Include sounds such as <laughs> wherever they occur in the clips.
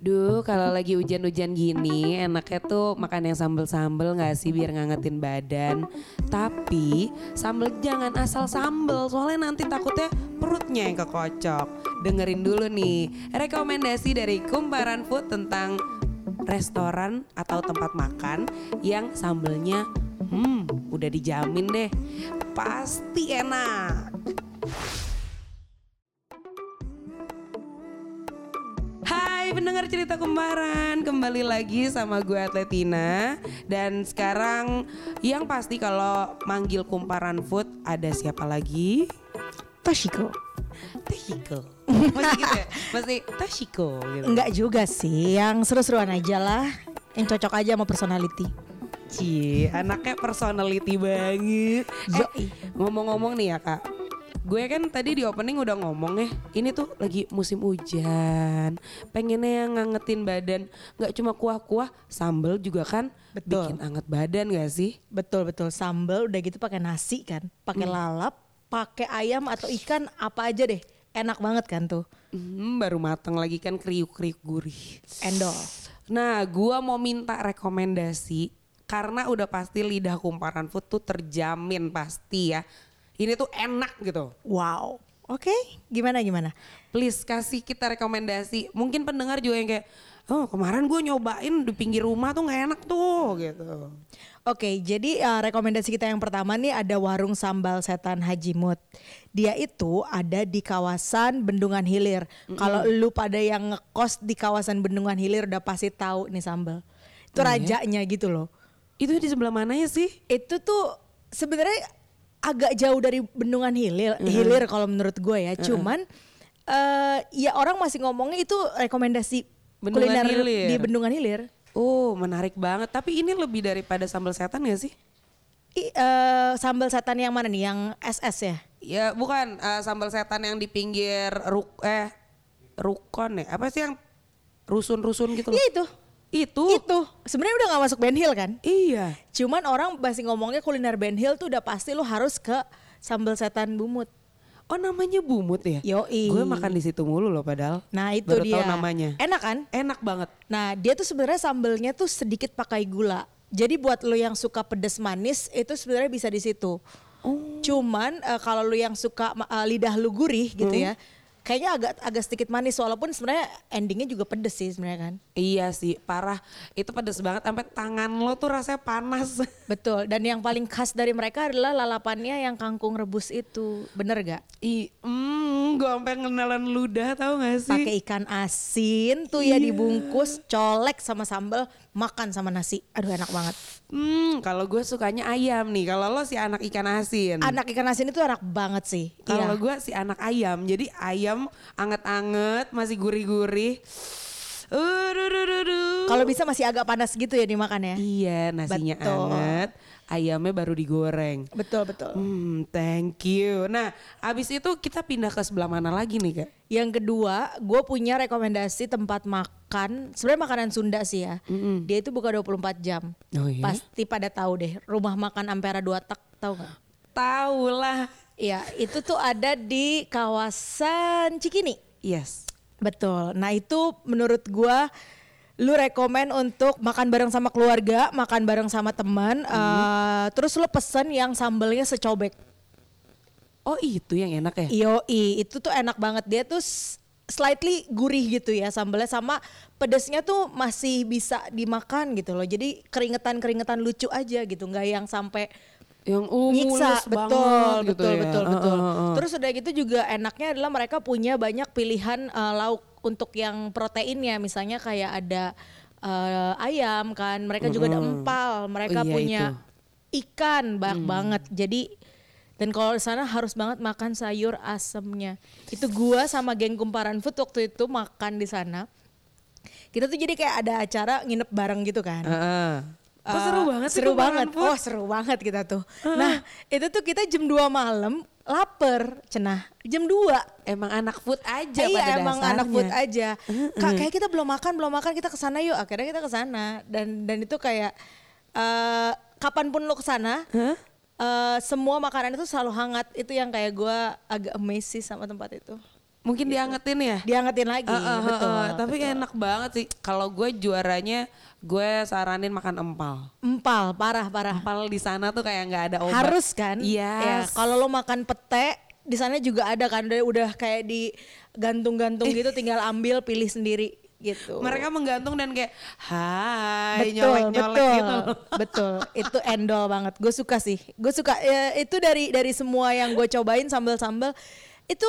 Duh, kalau lagi hujan-hujan gini, enaknya tuh makan yang sambel-sambel gak sih biar ngangetin badan. Tapi sambel jangan asal sambel, soalnya nanti takutnya perutnya yang kekocok. Dengerin dulu nih, rekomendasi dari Kumparan Food tentang restoran atau tempat makan yang sambelnya hmm udah dijamin deh pasti enak. Pendengar cerita kembaran Kembali lagi sama gue Atletina Dan sekarang yang pasti kalau manggil kumparan food Ada siapa lagi? Toshiko. Toshiko <laughs> Masih gitu ya? Masih Toshiko gitu Enggak juga sih, yang seru-seruan aja lah. Yang cocok aja sama personality. Cie, anaknya personality banget Eh, ngomong-ngomong nih ya kak Gue kan tadi di opening udah ngomong ya Ini tuh lagi musim hujan Pengennya yang ngangetin badan Gak cuma kuah-kuah Sambel juga kan Betul. Bikin anget badan gak sih? Betul betul sambal udah gitu pakai nasi kan, pakai lalap, pakai ayam atau ikan apa aja deh. Enak banget kan tuh. Hmm, baru matang lagi kan kriuk-kriuk gurih Endol. Nah gua mau minta rekomendasi Karena udah pasti lidah kumparan food tuh terjamin pasti ya Ini tuh enak gitu Wow. Oke, gimana gimana? please kasih kita rekomendasi. Mungkin pendengar juga yang kayak, oh kemarin gue nyobain di pinggir rumah tuh nggak enak tuh gitu. Oke, jadi uh, rekomendasi kita yang pertama nih ada warung sambal setan Haji Mut. Dia itu ada di kawasan Bendungan Hilir. Kalau lu pada yang ngekos di kawasan Bendungan Hilir udah pasti tahu nih sambal. Itu rajanya gitu loh. Itu di sebelah mana ya sih? Itu tuh sebenarnya agak jauh dari Bendungan Hilir, Hilir kalau menurut gue ya. Cuman eh ya orang masih ngomongnya itu rekomendasi Bendungan kuliner Hilir. di Bendungan Hilir. Oh menarik banget. Tapi ini lebih daripada sambal setan ya sih? I, eh, sambal setan yang mana nih? Yang SS ya? Ya bukan eh, sambal setan yang di pinggir ruk eh rukon ya? Apa sih yang rusun-rusun gitu loh? Iya itu. Itu. Itu. Sebenarnya udah nggak masuk Ben Hill kan? Iya. Cuman orang masih ngomongnya kuliner Ben Hill tuh udah pasti lu harus ke sambal setan bumut. Oh namanya bumut ya? Yoi. Gue makan di situ mulu loh padahal. Nah itu Baru dia. tahu namanya. Enak kan? Enak banget. Nah dia tuh sebenarnya sambelnya tuh sedikit pakai gula. Jadi buat lo yang suka pedes manis itu sebenarnya bisa di situ. Cuman eh, kalau lo yang suka eh, lidah lu gurih gitu ya, kayaknya agak agak sedikit manis walaupun sebenarnya endingnya juga pedes sih sebenarnya kan. Iya sih, parah. Itu pedes banget sampai tangan lo tuh rasanya panas. <laughs> Betul. Dan yang paling khas dari mereka adalah lalapannya yang kangkung rebus itu. Bener gak? Ih, mm, gue sampai ngenalan ludah tau gak sih? Pakai ikan asin tuh ya dibungkus, colek sama sambal, makan sama nasi. Aduh enak banget. Hmm, kalau gue sukanya ayam nih. Kalau lo si anak ikan asin. Anak ikan asin itu enak banget sih. Kalau Iya. gue si anak ayam. Jadi ayam anget-anget, masih gurih-gurih. Uh. Kalau bisa masih agak panas gitu ya dimakan ya. Iya, nasinya Betul. anget, ayamnya baru digoreng. Betul betul. Hmm, thank you. Nah, abis itu kita pindah ke sebelah mana lagi nih kak? Yang kedua, gue punya rekomendasi tempat makan. Sebenarnya makanan Sunda sih ya. Dia itu buka 24 jam. Oh iya? Pasti pada tahu deh. Rumah makan Ampera dua tak tahu nggak? Tahu lah. Iya, itu tuh ada di kawasan Cikini. Yes. Betul. Nah itu menurut gua lu rekomen untuk makan bareng sama keluarga, makan bareng sama teman, eh, terus lu pesen yang sambelnya secobek. Oh itu yang enak ya? Yoi, itu tuh enak banget. Dia tuh slightly gurih gitu ya sambelnya sama pedesnya tuh masih bisa dimakan gitu loh. Jadi keringetan-keringetan lucu aja gitu, nggak yang sampai Yang uh, nyiksa mulus betul banget gitu betul ya. betul Uh, betul uh, uh, uh. terus udah gitu juga enaknya adalah mereka punya banyak pilihan eh, lauk untuk yang proteinnya misalnya kayak ada eh, ayam kan mereka juga ada empal mereka Oh iya, punya ikan banyak Hmm. banget jadi dan kalau di sana harus banget makan sayur asemnya itu gua sama geng kumparan food waktu itu makan di sana kita tuh jadi kayak ada acara nginep bareng gitu kan Heeh. Eh, seru banget sih seru banget. Oh seru banget kita tuh. Nah itu tuh kita jam 2 malam lapar. Cenah jam 2 Emang anak food aja iya pada emang dasarnya. anak food aja. Kak kayak kita belum makan belum makan kita ke sana yuk. Akhirnya kita ke sana dan dan itu kayak eh kapan pun lo ke sana Hah? eh semua makanan itu selalu hangat. Itu yang kayak gue agak amazed sama tempat itu Mungkin diangetin ya? Diangetin lagi, Uh, uh, uh, betul. uh, tapi enak banget sih. Kalau gue juaranya, gue saranin makan empal. Empal, parah parah. Empal di sana tuh kayak nggak ada obat. Harus kan? Iya. Ya, kalau lo makan pete di sana juga ada kan udah, udah kayak di gantung-gantung gitu tinggal ambil pilih sendiri gitu. Mereka menggantung dan kayak, hai betul, nyolek-nyolek betul, gitu. betul. Itu endol banget. Gue suka sih. Gue suka ya, itu dari dari semua yang gue cobain sambal-sambal itu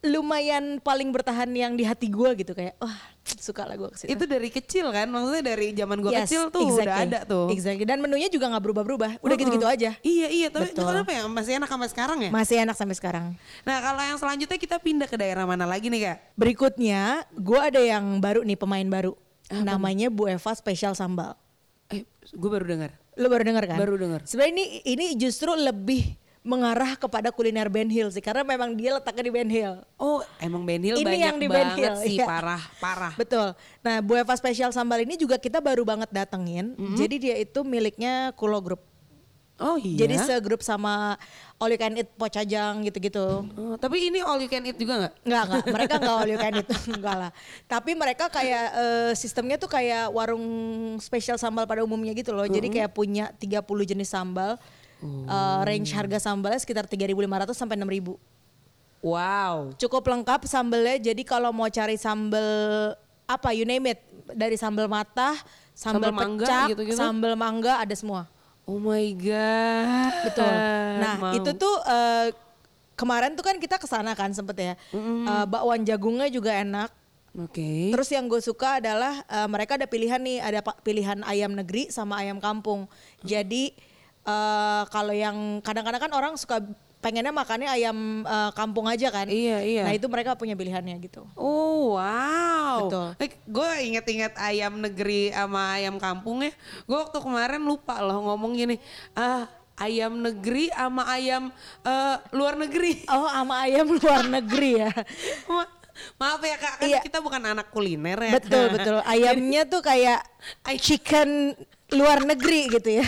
lumayan paling bertahan yang di hati gue gitu kayak wah suka lah gue ke situ. Itu dari kecil kan? Maksudnya dari zaman gue Yes, kecil tuh udah exactly. ada tuh. Exactly. Dan menunya juga nggak berubah-berubah. Udah gitu-gitu aja. Iya iya, tapi Betul. kenapa ya masih enak sampai sekarang ya? Masih enak sampai sekarang. Nah kalau yang selanjutnya kita pindah ke daerah mana lagi nih kak? Berikutnya, gue ada yang baru nih pemain baru. Namanya Bu Eva Special Sambal. Eh, gue baru dengar. Lo baru denger kan? Baru denger. Sebenarnya ini ini justru lebih mengarah kepada kuliner Ben Hill sih karena memang dia letaknya di Ben Hill. Oh, emang Ben Hill Ini banyak yang di Ben banget Hill, sih, iya. parah, parah. Betul. Nah, Bu Eva Special Sambal ini juga kita baru banget datengin. Mm-hmm. Jadi dia itu miliknya Kulo Group. Oh iya. Jadi segrup sama All You Can Eat Pocajang gitu-gitu. Oh, tapi ini all you can eat juga nggak? Enggak, enggak. <laughs> Mereka enggak all you can eat. <laughs> enggak lah. Tapi mereka kayak eh, sistemnya tuh kayak warung spesial sambal pada umumnya gitu loh. Jadi kayak punya 30 jenis sambal. Eh, range harga sambalnya sekitar 3.500 sampai 6.000. Wow. Cukup lengkap sambalnya. Jadi kalau mau cari sambal apa you name it dari sambal matah, sambal, Sambal mangga pecak, gitu-gitu? sambal mangga ada semua. Oh my god. Betul. Nah, Mau. itu tuh eh, kemarin tuh kan kita ke sana kan sempet ya. Eh, bakwan jagungnya juga enak. Oke. Terus yang gue suka adalah eh, mereka ada pilihan nih, ada pilihan ayam negeri sama ayam kampung. Jadi eh, kalau yang kadang-kadang kan orang suka pengennya makannya ayam eh, kampung aja kan. Iya, iya. Nah itu mereka punya pilihannya gitu. Oh wow. Betul. gue inget-inget ayam negeri sama ayam kampung ya. Gue waktu kemarin lupa loh ngomong gini. Ah ayam negeri sama ayam eh, luar negeri. Oh sama ayam luar negeri ya. <laughs> Ma- Maaf ya kak, kan Iya. kita bukan anak kuliner ya. betul betul. <laughs> Ayamnya tuh kayak chicken luar negeri gitu ya.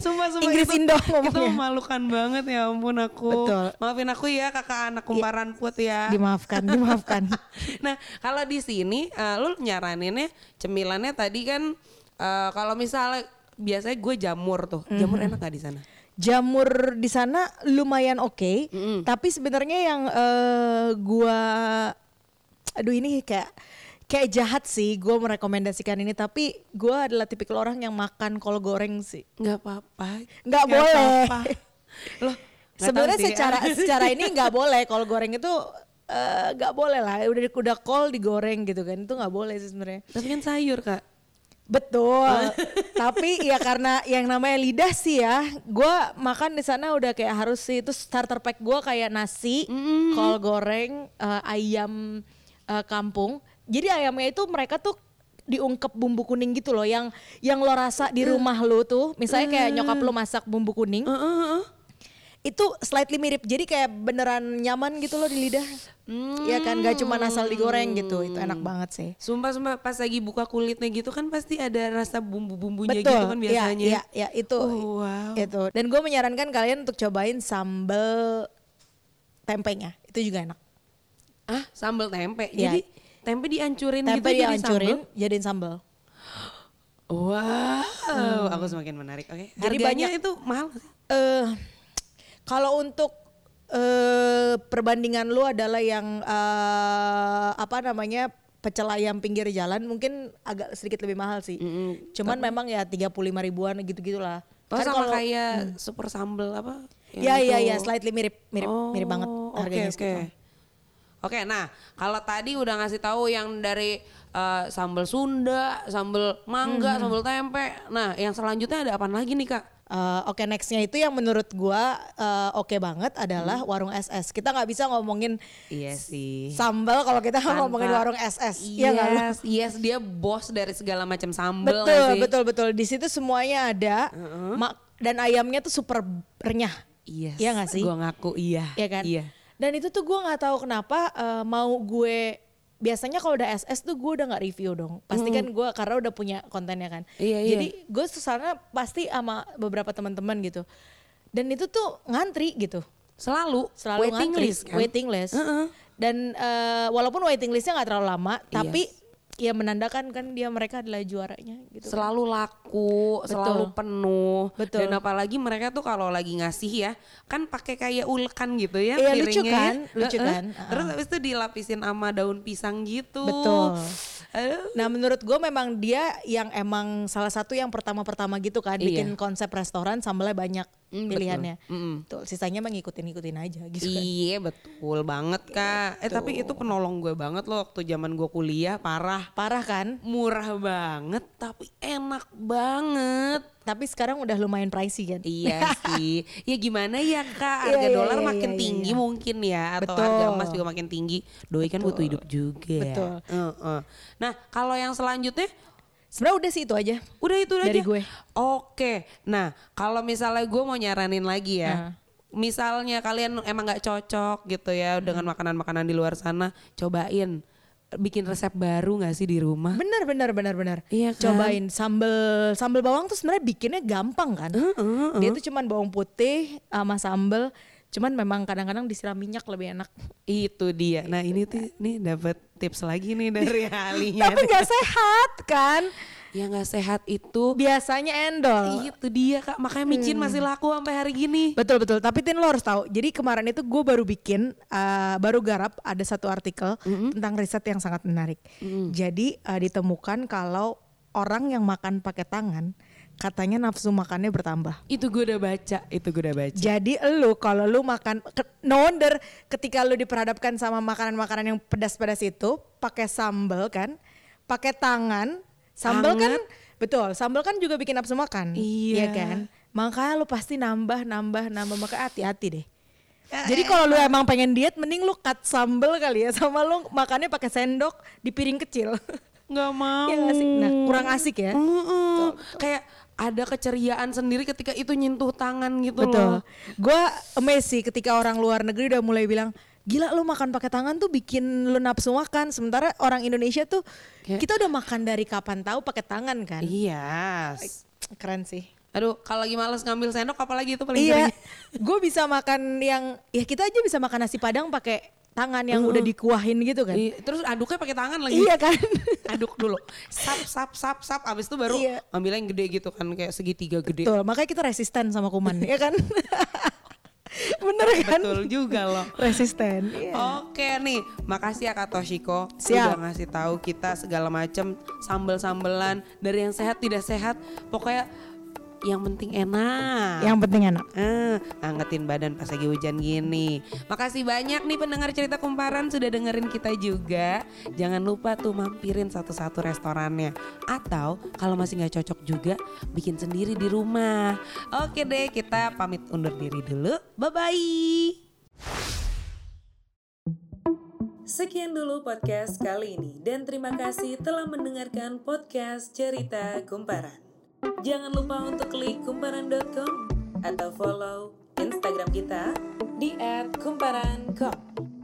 Sumpah, sumpah Inggris itu, Indo itu ngomongnya. memalukan banget ya ampun aku. Betul. Maafin aku ya kakak anak kumparan put ya. Dimaafkan, <laughs> dimaafkan. nah kalau di sini eh, lu nyaraninnya cemilannya tadi kan eh, kalau misalnya biasanya gue jamur tuh, jamur enak gak di sana? Jamur di sana lumayan oke, tapi sebenarnya yang eh, gua aduh ini kayak kayak jahat sih gua merekomendasikan ini tapi gua adalah tipikal orang yang makan kol goreng sih. Nggak apa-apa. Nggak boleh. apa-apa. Loh, nggak tahu Sebenarnya ya. secara <laughs> secara ini nggak boleh kol goreng itu eh, nggak boleh lah udah udah kol digoreng gitu kan itu nggak boleh sih sebenarnya. Tapi kan sayur kak. Betul. <laughs> Tapi ya karena yang namanya lidah sih ya, gua makan di sana udah kayak harus sih itu starter pack gua kayak nasi, kol goreng, eh, ayam eh, kampung. Jadi ayamnya itu mereka tuh diungkep bumbu kuning gitu loh, yang yang lo rasa di rumah lo tuh, misalnya kayak nyokap lo masak bumbu kuning, Heeh, heeh. itu slightly mirip. Jadi kayak beneran nyaman gitu loh di lidah. Ya kan, gak cuma asal digoreng gitu, itu enak banget sih. Sumpah sumpah pas lagi buka kulitnya gitu kan pasti ada rasa bumbu-bumbunya Betul, gitu kan iya, biasanya. Iya, iya, itu. Oh, wow. Itu. Dan gue menyarankan kalian untuk cobain sambal tempenya. Itu juga enak. Ah, sambal tempe. Iya. Jadi tempe dihancurin Tempe gitu jadi dihancurin, sambal. jadiin sambal. Wow, aku semakin menarik. Oke. Hmm. Jadi Harganya banyak- itu mahal? Eh, kalau untuk eh perbandingan lu adalah yang eh, apa namanya pecel ayam pinggir jalan mungkin agak sedikit lebih mahal sih. Mm-mm. Cuman memang ya 35 ribuan gitu-gitulah. Oh, Kan sama kalau- kayak super sambal apa? Ya iya iya slightly mirip mirip mirip banget Oh, harganya Oke, oke. Oke, nah kalau tadi udah ngasih tahu yang dari eh, sambal Sunda, sambal mangga, Hmm. sambal tempe. Nah, yang selanjutnya ada apa lagi nih kak? Eh, Oke nextnya itu yang menurut gua eh, oke banget adalah Hmm. warung SS. Kita nggak bisa ngomongin Iya sih. sambal kalau kita Tanpa- ngomongin warung SS. Yes, Iya nggak lu? yes, dia bos dari segala macam sambal Betul nggak sih? betul betul. Di situ semuanya ada. Ma- dan ayamnya tuh super renyah. Yes. Iya nggak sih? Gua ngaku iya. Iya kan? Iya. Dan itu tuh gua nggak tahu kenapa eh, mau gue biasanya kalau udah SS tuh gue udah nggak review dong. Pasti kan gue karena udah punya kontennya kan. Iya, iya. Jadi gue ke sana pasti sama beberapa teman-teman gitu. Dan itu tuh ngantri gitu. Selalu, Selalu waiting ngantri, list kan? waiting list. Heeh. Dan eh, walaupun waiting listnya nggak terlalu lama, Iya. tapi ya menandakan kan dia mereka adalah juaranya gitu. selalu laku, selalu penuh. Betul. Dan apalagi mereka tuh kalau lagi ngasih ya, kan pakai kayak ulekan gitu ya Iya, lucu piringnya kan? ya. Lucu kan? Terus habis itu dilapisin sama daun pisang gitu. Betul. Aduh. Nah menurut gue memang dia yang emang salah satu yang pertama-pertama gitu kan Iya. bikin konsep restoran sambelnya banyak Mm, pilihannya. betul. Mm-mm. Tuh sisanya mah ngikutin-ngikutin aja gitu kan. Iya betul banget kak. Eh tapi itu penolong gue banget loh waktu zaman gue kuliah parah. Parah kan? Murah banget tapi enak banget. Tapi sekarang udah lumayan pricey kan? Iya <laughs> sih. Ya gimana ya kak, Iya, harga iya, dolar iya, makin iya, tinggi iya. mungkin ya. Atau Betul. harga emas juga makin tinggi. Doi kan butuh hidup juga. Betul. Heeh. Nah kalau yang selanjutnya Sebenarnya udah sih itu aja. udah itu Dari aja. gue. Oke. Nah kalau misalnya gue mau nyaranin lagi ya. Nah. Misalnya kalian emang nggak cocok gitu ya dengan makanan-makanan di luar sana, cobain bikin resep baru nggak sih di rumah? Bener bener bener bener. Iya kan? Cobain sambel sambel bawang tuh sebenarnya bikinnya gampang kan? Dia tuh cuman bawang putih sama sambel. Cuman memang kadang-kadang disiram minyak lebih enak. Itu dia. Nah ini tuh nih dapat tips lagi nih dari <laughs> ahlinya. Tapi nggak sehat kan? yang nggak sehat itu Biasanya endol. itu dia kak makanya micin masih laku sampai hari gini Betul betul. Tapi Tin lo harus tahu. Jadi kemarin itu gue baru bikin, uh, baru garap ada satu artikel tentang riset yang sangat menarik. Jadi uh, ditemukan kalau orang yang makan pakai tangan, katanya nafsu makannya bertambah. itu gue udah baca itu gue udah baca Jadi lu kalau lu makan, no wonder ketika lu diperhadapkan sama makanan-makanan yang pedas-pedas itu, pakai sambal kan, pakai tangan, sambal kan, betul, sambal kan juga bikin nafsu makan, Iya. kan? Makanya lu pasti nambah, nambah, nambah, maka hati-hati deh. Jadi kalau lu emang pengen diet, mending lu cut sambal kali ya, <laughs> sama lu makannya pakai sendok di piring kecil. nggak mau <laughs> Iya nggak sih? Nah, kurang asik ya. Mm-mm. kayak ada keceriaan sendiri ketika itu nyentuh tangan gitu Betul. loh Gue amazed sih ketika orang luar negeri udah mulai bilang, gila lu makan pakai tangan tuh bikin lu nafsu makan. Sementara orang Indonesia tuh Kayak- kita udah makan dari kapan tahu pakai tangan kan. iya Keren sih. aduh kalau lagi males ngambil sendok apalagi itu paling Iya, sering <laughs> gue bisa makan yang ya kita aja bisa makan nasi padang pakai tangan yang udah dikuahin gitu kan. Iya, terus aduknya pakai tangan lagi Iya kan? <laughs> aduk dulu sap sap sap sap abis itu baru Iya. ambil yang gede gitu kan kayak segitiga gede Betul, makanya kita resisten sama kuman, ya kan? <laughs> Bener kan? betul juga loh Resisten. Iya. Oke nih, makasih ya Kak Toshiko Siap. udah ngasih tahu kita segala macam sambel-sambelan dari yang sehat tidak sehat, pokoknya yang penting enak. Yang penting enak. Eh, angetin badan pas lagi hujan gini. Makasih banyak nih pendengar cerita kumparan sudah dengerin kita juga. Jangan lupa tuh mampirin satu-satu restorannya. Atau kalau masih nggak cocok juga, bikin sendiri di rumah. Oke deh, kita pamit undur diri dulu. Bye-bye. Sekian dulu podcast kali ini dan terima kasih telah mendengarkan podcast Cerita Kumparan. Jangan lupa untuk klik kumparan.com atau follow Instagram kita di @kumparan.com.